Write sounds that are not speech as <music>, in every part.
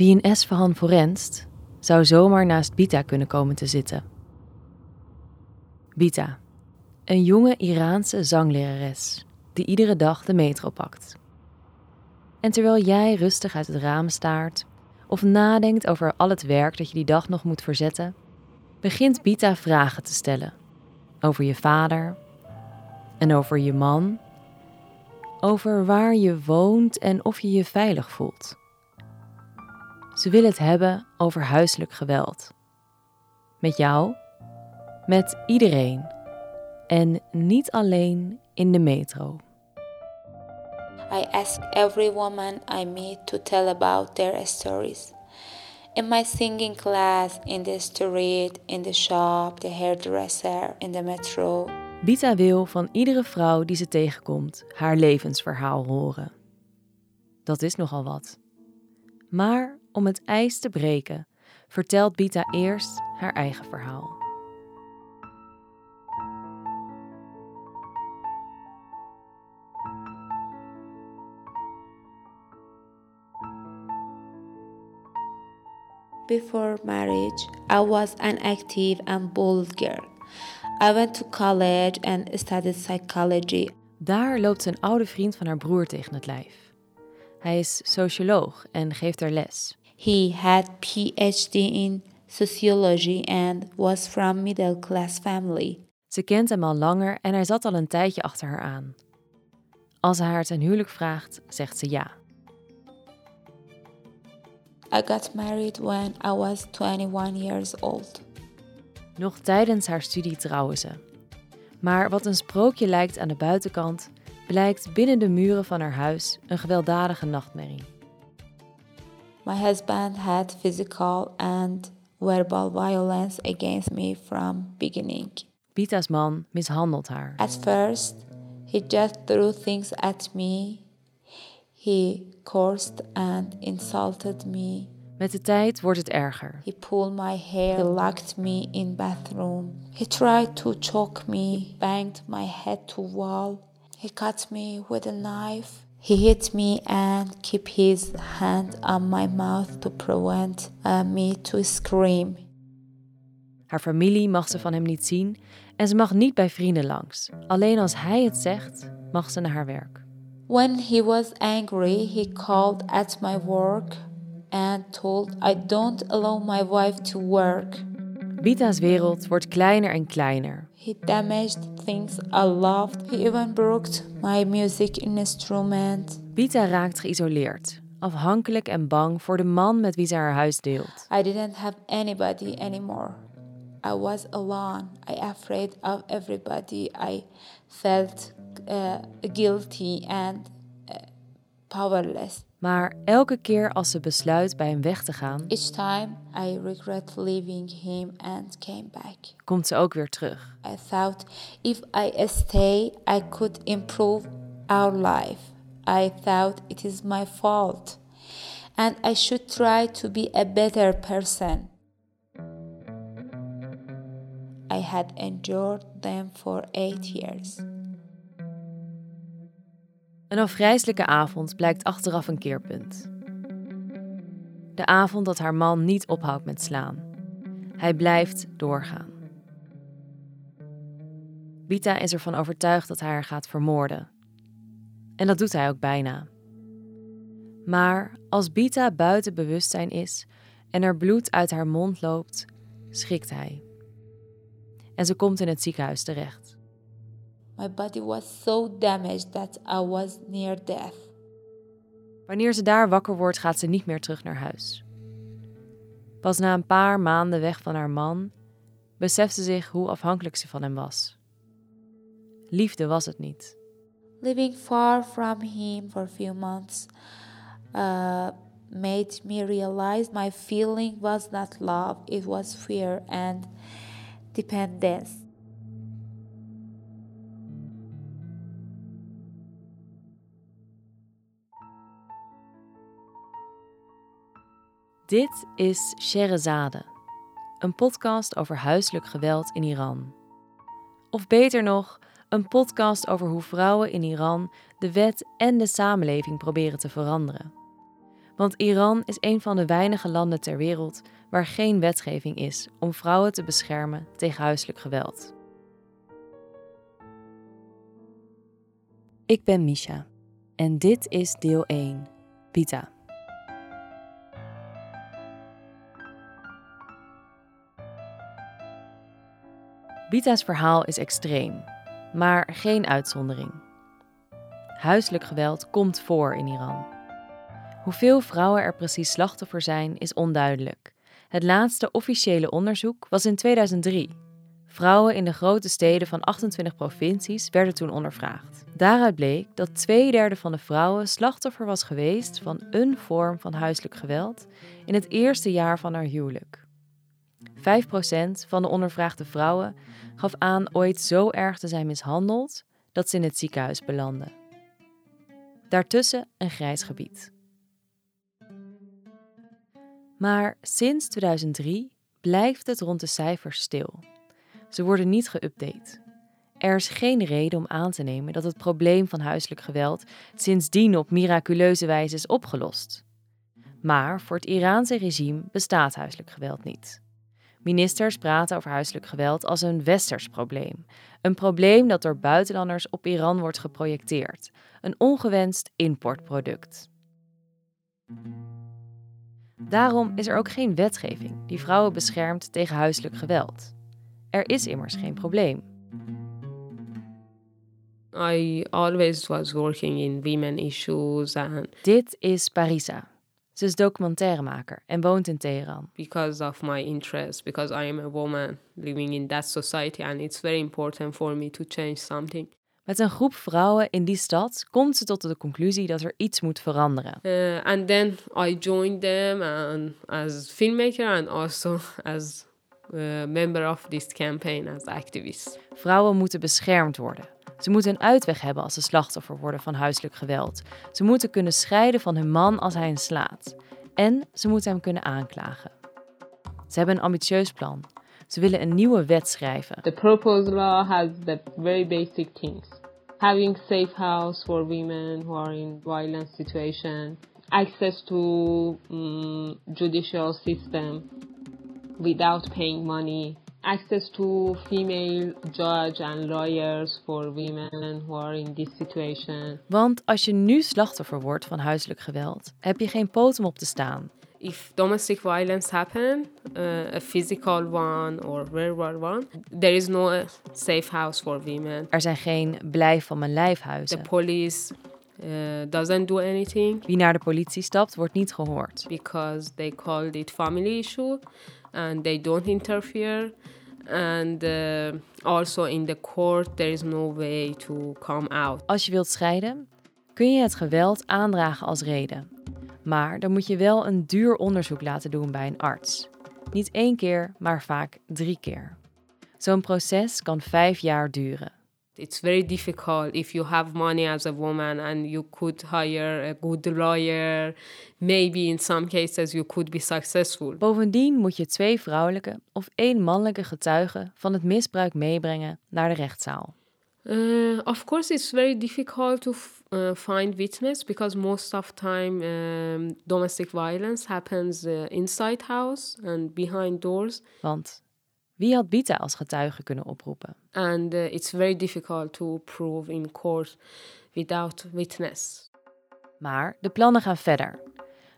Wie in Esfahan forenst, zou zomaar naast Bita kunnen komen te zitten. Bita, een jonge Iraanse zanglerares die iedere dag de metro pakt. En terwijl jij rustig uit het raam staart of nadenkt over al het werk dat je die dag nog moet verzetten, begint Bita vragen te stellen over je vader en over je man, over waar je woont en of je je veilig voelt. Ze wil het hebben over huiselijk geweld. Met jou, met iedereen en niet alleen in de metro. I ask every woman I meet to tell about their stories. In my singing class, in the street, in the shop, the hairdresser, in the metro. Bita wil van iedere vrouw die ze tegenkomt haar levensverhaal horen. Dat is nogal wat. Maar om het ijs te breken, vertelt Bita eerst haar eigen verhaal. Before marriage, I was an active and bold girl. I went to college and studied psychology. Daar loopt een oude vriend van haar broer tegen het lijf. Hij is socioloog en geeft haar les. He had PhD in sociology and was from middle class family. Ze kent hem al langer en hij zat al een tijdje achter haar aan. Als hij haar ten huwelijk vraagt, zegt ze ja. I got married when I was 21 years old. Nog tijdens haar studie trouwen ze. Maar wat een sprookje lijkt aan de buitenkant, blijkt binnen de muren van haar huis een gewelddadige nachtmerrie. My husband had physical and verbal violence against me from beginning. Bita's man mishandelt haar. At first, he just threw things at me. He cursed and insulted me. Met de tijd wordt het erger. He pulled my hair, he locked me in bathroom. He tried to choke me, banged my head to wall. He cut me with a knife. He hit me and kept his hand on my mouth to prevent uh, me to scream. Haar familie mag ze van hem niet zien en ze mag niet bij vrienden langs. Alleen als hij het zegt, mag ze naar haar werk. When he was angry, he called at my work and told I don't allow my wife to work. Bita's wereld wordt kleiner en kleiner. He damaged things I loved. He even broke my music instrument. Bita raakt geïsoleerd, afhankelijk en bang voor de man met wie ze haar huis deelt. I didn't have anybody anymore. I was alone. I afraid of everybody. I felt uh, guilty and uh, powerless. Maar elke keer als ze besluit bij hem weg te gaan, Each time I regret leaving him and came back. komt ze ook weer terug. I thought if I stay, I could improve our life. I thought it is my fault and I should try to be a better person. I had endured them for eight years. Een afgrijzelijke avond blijkt achteraf een keerpunt. De avond dat haar man niet ophoudt met slaan. Hij blijft doorgaan. Bita is ervan overtuigd dat hij haar gaat vermoorden. En dat doet hij ook bijna. Maar als Bita buiten bewustzijn is en er bloed uit haar mond loopt, schrikt hij. En ze komt in het ziekenhuis terecht. My body was so damaged that I was near death. Wanneer ze daar wakker wordt, gaat ze niet meer terug naar huis. Pas na een paar maanden weg van haar man, beseft ze zich hoe afhankelijk ze van hem was. Liefde was het niet. Living far from him for a few months uh, made me realize my feeling was not love, it was fear and dependence. Dit is Sherazade, een podcast over huiselijk geweld in Iran. Of beter nog, een podcast over hoe vrouwen in Iran de wet en de samenleving proberen te veranderen. Want Iran is een van de weinige landen ter wereld waar geen wetgeving is om vrouwen te beschermen tegen huiselijk geweld. Ik ben Misha en dit is deel 1, Pita. Bita's verhaal is extreem, maar geen uitzondering. Huiselijk geweld komt voor in Iran. Hoeveel vrouwen er precies slachtoffer zijn, is onduidelijk. Het laatste officiële onderzoek was in 2003. Vrouwen in de grote steden van 28 provincies werden toen ondervraagd. Daaruit bleek dat twee derde van de vrouwen slachtoffer was geweest van een vorm van huiselijk geweld in het eerste jaar van haar huwelijk. 5% van de ondervraagde vrouwen gaf aan ooit zo erg te zijn mishandeld dat ze in het ziekenhuis belanden. Daartussen een grijs gebied. Maar sinds 2003 blijft het rond de cijfers stil. Ze worden niet geüpdate. Er is geen reden om aan te nemen dat het probleem van huiselijk geweld sindsdien op miraculeuze wijze is opgelost. Maar voor het Iraanse regime bestaat huiselijk geweld niet. Ministers praten over huiselijk geweld als een westers probleem. Een probleem dat door buitenlanders op Iran wordt geprojecteerd. Een ongewenst importproduct. Daarom is er ook geen wetgeving die vrouwen beschermt tegen huiselijk geweld. Er is immers geen probleem. I always was working in women issues and Dit is Parisa. Ze is documentairemaker en woont in Teheran. because of my interest because I am a woman living in that society and it's very important for me to change something. Met een groep vrouwen in die stad komt ze tot de conclusie dat er iets moet veranderen. Uh, and then I joined them and as filmmaker and also <laughs> as member of this campaign as activist. Vrouwen moeten beschermd worden. Ze moeten een uitweg hebben als ze slachtoffer worden van huiselijk geweld. Ze moeten kunnen scheiden van hun man als hij hen slaat. En ze moeten hem kunnen aanklagen. Ze hebben een ambitieus plan. Ze willen een nieuwe wet schrijven. The proposed law has the very basic things. Having safe house for women who are in violent situation, access to mm, judicial system without paying money, access to female judge and lawyers for women who are in this situation. Want als je nu slachtoffer wordt van huiselijk geweld, heb je geen poot om op te staan. If domestic violence happen, uh, a physical one or verbal one, there is no uh, safe house for women. Er zijn geen blijf van mijn The lijfhuizen. police uh, doesn't do anything Wie naar de politie stapt, wordt niet gehoord. because they called it family issue and they don't interfere. And uh, also in the court, there is no way to come out. Als je wilt scheiden, kun je het geweld aandragen als reden. Maar dan moet je wel een duur onderzoek laten doen bij een arts. Niet één keer, maar vaak drie keer. Zo'n proces kan vijf jaar duren. It's very difficult if you have money as a woman and you could hire a good lawyer. Maybe in some cases you could be successful. Bovendien moet je twee vrouwelijke of één mannelijke getuige van het misbruik meebrengen naar de rechtszaal. Uh, of course, it's very difficult to uh, find witness because most of time um, domestic violence happens uh, inside house and behind doors, Want wie had Bita als getuige kunnen oproepen? and uh, it's very difficult to prove in court without witness. Maar de plannen gaan verder.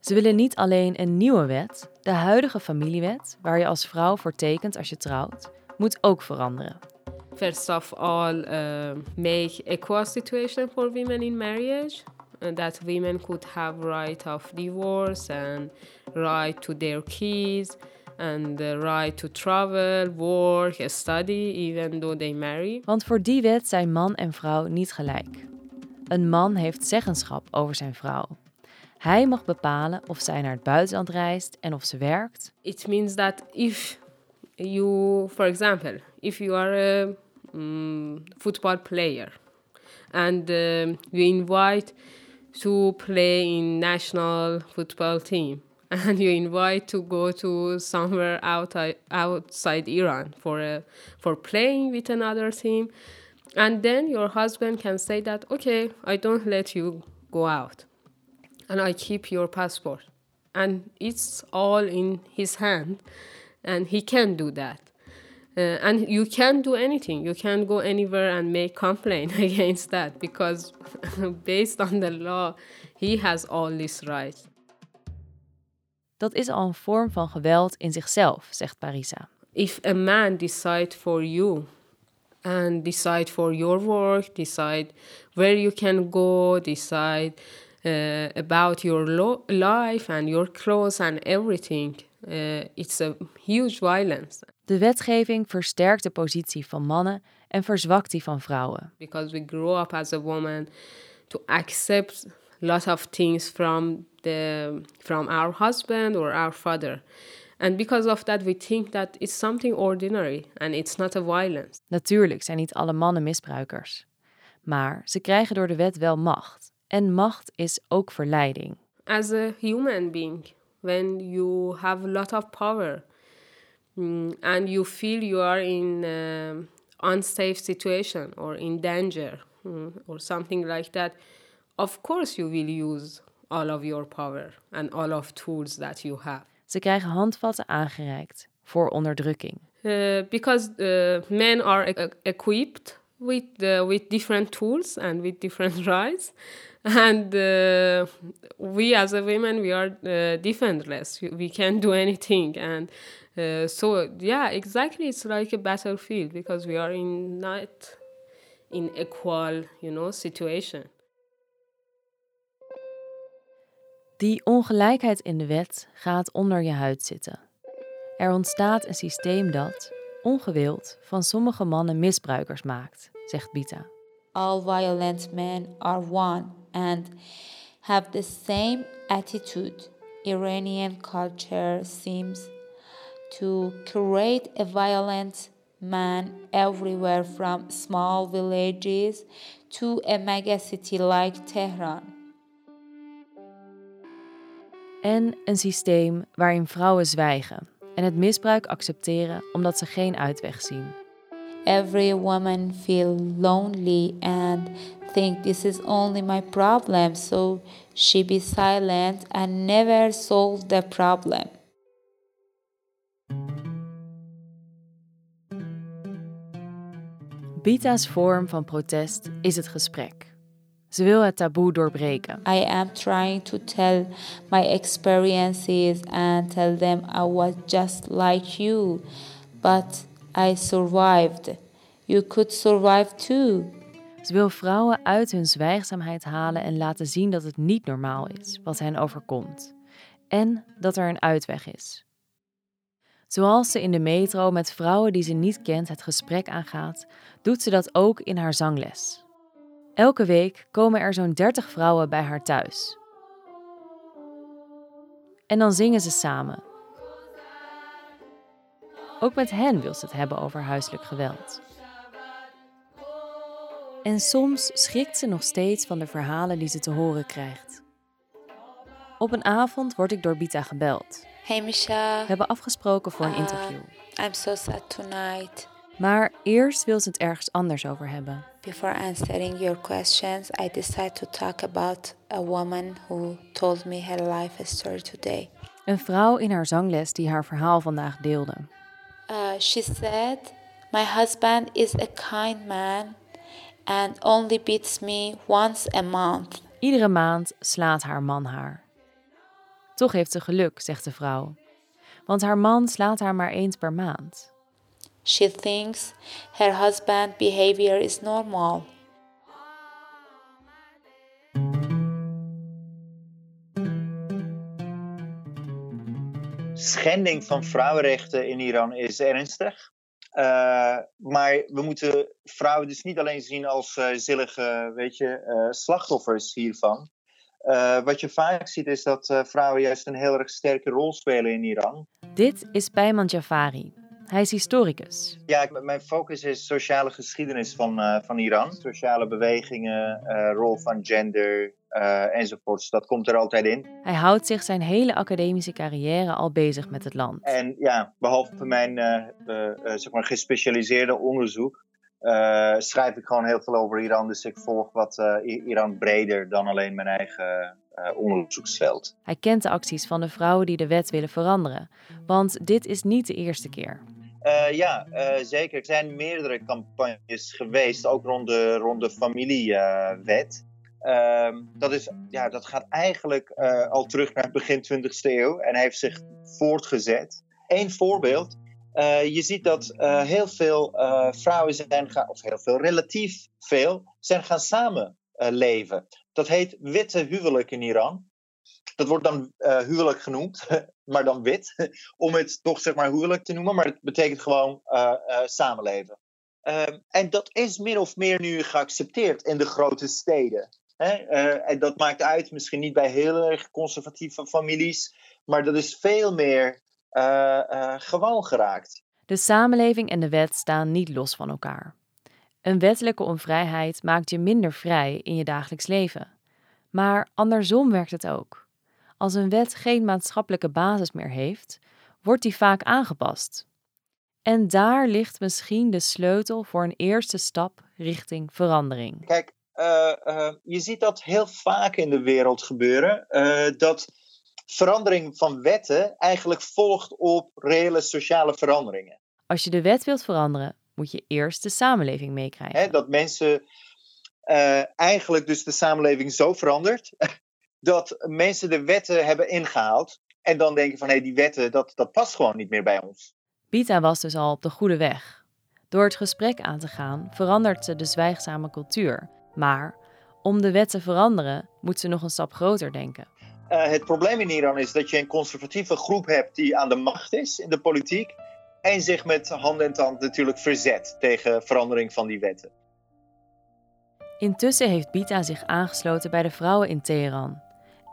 Ze willen niet alleen een nieuwe wet, de huidige familiewet, waar je als vrouw voor tekent als je trouwt, moet ook veranderen. First of all, uh, make equal situation for women in marriage, and that women could have right of divorce and right to their kids and the right to travel, work, study, even though they marry. Want voor die wet zijn man en vrouw niet gelijk. Een man heeft zeggenschap over zijn vrouw. Hij mag bepalen of zij naar het buitenland reist en of ze werkt. It means that if you, for example, if you are a mm, football player and um, you invite to play in national football team <laughs> and you invite to go to somewhere out, outside Iran for a, for playing with another team and then your husband can say that okay I don't let you go out and I keep your passport and it's all in his hand, and he can do that. Uh, and you can't do anything. You can't go anywhere and make complaint <laughs> against that because, <laughs> based on the law, he has all these rights. Dat is al een vorm van geweld in zichzelf, zegt Parisa. If a man decide for you and decide for your work, decide where you can go, decide uh, about your life and your clothes and everything, uh, it's a huge violence. De wetgeving versterkt de positie van mannen en verzwakt die van vrouwen. Because we grow up as a woman to accept lot of things from the from our husband or our father. And because of that we think that it's something ordinary and it's not a violence. Natuurlijk zijn niet alle mannen misbruikers. Maar ze krijgen door de wet wel macht. En macht is ook verleiding. As a human being, when you have a lot of power mm, and you feel you are in an unsafe situation or in danger mm, or something like that, of course you will use all of your power and all of tools that you have. Ze krijgen handvatten aangereikt voor onderdrukking. Uh, because uh, men are e- equipped with uh, with different tools and with different <laughs> rights, and uh, we as a women we are uh, defenseless. We can't do anything, and uh, so yeah, exactly. It's like a battlefield because we are in not in equal, you know, situation. Die ongelijkheid in de wet gaat onder je huid zitten. Er ontstaat een systeem dat, ongewild, van sommige mannen misbruikers maakt, zegt Bita. All violent men are one and have the same attitude. Iranian culture seems to create a violent man everywhere from small villages to a mega city like Tehran. En een systeem waarin vrouwen zwijgen en het misbruik accepteren omdat ze geen uitweg zien. Every woman feel lonely and think this is only my problem, so she be silent and never solve the problem. Bita's vorm van protest is het gesprek. Ze wil het taboe doorbreken. I am trying to tell my experiences and tell them I was just like you, but I survived. You could survive too. Ze wil vrouwen uit hun zwijgzaamheid halen en laten zien dat het niet normaal is wat hen overkomt. En dat er een uitweg is. Zoals ze in de metro met vrouwen die ze niet kent het gesprek aangaat, doet ze dat ook in haar zangles. Elke week komen er zo'n 30 vrouwen bij haar thuis. En dan zingen ze samen. Ook met hen wil ze het hebben over huiselijk geweld. En soms schrikt ze nog steeds van de verhalen die ze te horen krijgt. Op een avond word ik door Bita gebeld. Hey Misha, We hebben afgesproken voor een interview. I'm so sad tonight. Maar eerst wil ze het ergens anders over hebben. Before answering your questions, I decided to talk about a woman who told me her life story today. Een vrouw in haar zangles die haar verhaal vandaag deelde. Uh, she said, My husband is a kind man and only beats me once a month. Iedere maand slaat haar man haar. Toch heeft ze geluk, zegt de vrouw. Want haar man slaat haar maar eens per maand. She thinks her husband behavior is normal. schending van vrouwenrechten in Iran is ernstig. Uh, maar we moeten vrouwen dus niet alleen zien als uh, zillige weet je, uh, slachtoffers hiervan. wat je vaak ziet is dat vrouwen juist een heel erg sterke rol spelen in Iran. Dit is Peyman Jafari. Hij is historicus. Ja, mijn focus is sociale geschiedenis van, van Iran. Sociale bewegingen, rol van gender, uh, enzovoorts. Dat komt er altijd in. Hij houdt zich zijn hele academische carrière al bezig met het land. En ja, behalve mijn zeg maar gespecialiseerde onderzoek, eh, schrijf ik gewoon heel veel over Iran. Dus ik volg wat Iran breder dan alleen mijn eigen onderzoeksveld. Hij kent de acties van de vrouwen die de wet willen veranderen. Want dit is niet de eerste keer. Ja, zeker. Er zijn meerdere campagnes geweest, ook rond de, rond de familiewet. Ehm, dat, is, ja, dat gaat eigenlijk al terug naar het begin 20e eeuw en heeft zich voortgezet. Eén voorbeeld je ziet dat heel veel vrouwen zijn gaan, of heel veel, relatief veel, zijn gaan samenleven. dat heet witte huwelijk in Iran. Dat wordt dan huwelijk genoemd, <laughs> maar dan wit, <laughs> om het toch zeg maar huwelijk te noemen, maar het betekent gewoon samenleven. Ehm, en dat is min of meer nu geaccepteerd in de grote steden. Hè? en dat maakt uit, misschien niet bij heel erg conservatieve families, maar dat is veel meer gewoon geraakt. De samenleving en de wet staan niet los van elkaar. Een wettelijke onvrijheid maakt je minder vrij in je dagelijks leven. Maar andersom werkt het ook. Als een wet geen maatschappelijke basis meer heeft, wordt die vaak aangepast. En daar ligt misschien de sleutel voor een eerste stap richting verandering. Kijk, uh, je ziet dat heel vaak in de wereld gebeuren. dat verandering van wetten eigenlijk volgt op reële sociale veranderingen. Als je de wet wilt veranderen, moet je eerst de samenleving meekrijgen. dat mensen eigenlijk dus de samenleving zo verandert dat mensen de wetten hebben ingehaald en dan denken van hé, hey, die wetten, dat, dat past gewoon niet meer bij ons. Bita was dus al op de goede weg. Door het gesprek aan te gaan verandert ze de zwijgzame cultuur. Maar om de wet te veranderen, moet ze nog een stap groter denken. Uh, het probleem in Iran is dat je een conservatieve groep hebt die aan de macht is in de politiek. En zich met hand en tand natuurlijk verzet tegen verandering van die wetten. Intussen heeft Bita zich aangesloten bij de vrouwen in Teheran.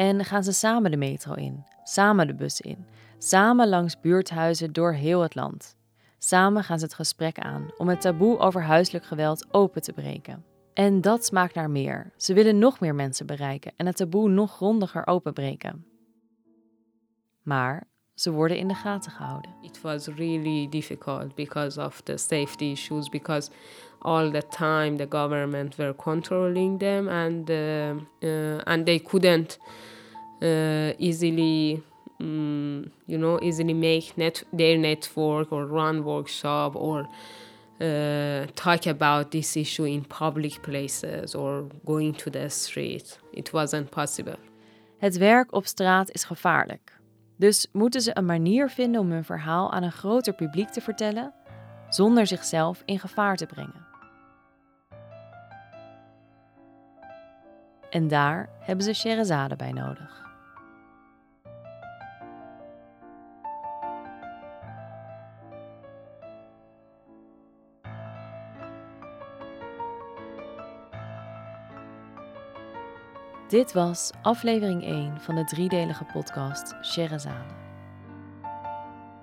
En gaan ze samen de metro in, samen de bus in, samen langs buurthuizen door heel het land. Samen gaan ze het gesprek aan om het taboe over huiselijk geweld open te breken. En dat smaakt naar meer. Ze willen nog meer mensen bereiken en het taboe nog grondiger openbreken. Maar ze worden in de gaten gehouden. It was really difficult because of the safety issues because all the time the government were controlling them and uh, uh, and they couldn't uh, easily um, you know easily make net their network or run workshop or uh, talk about this issue in public places or going to the street. It wasn't possible. Het werk op straat is gevaarlijk. Dus moeten ze een manier vinden om hun verhaal aan een groter publiek te vertellen, zonder zichzelf in gevaar te brengen. En daar hebben ze Sherazade bij nodig. Dit was aflevering 1 van de driedelige podcast Sherazade.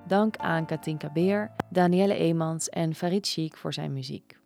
Dank aan Katinka Beer, Danielle Eemans en Farid Chic voor zijn muziek.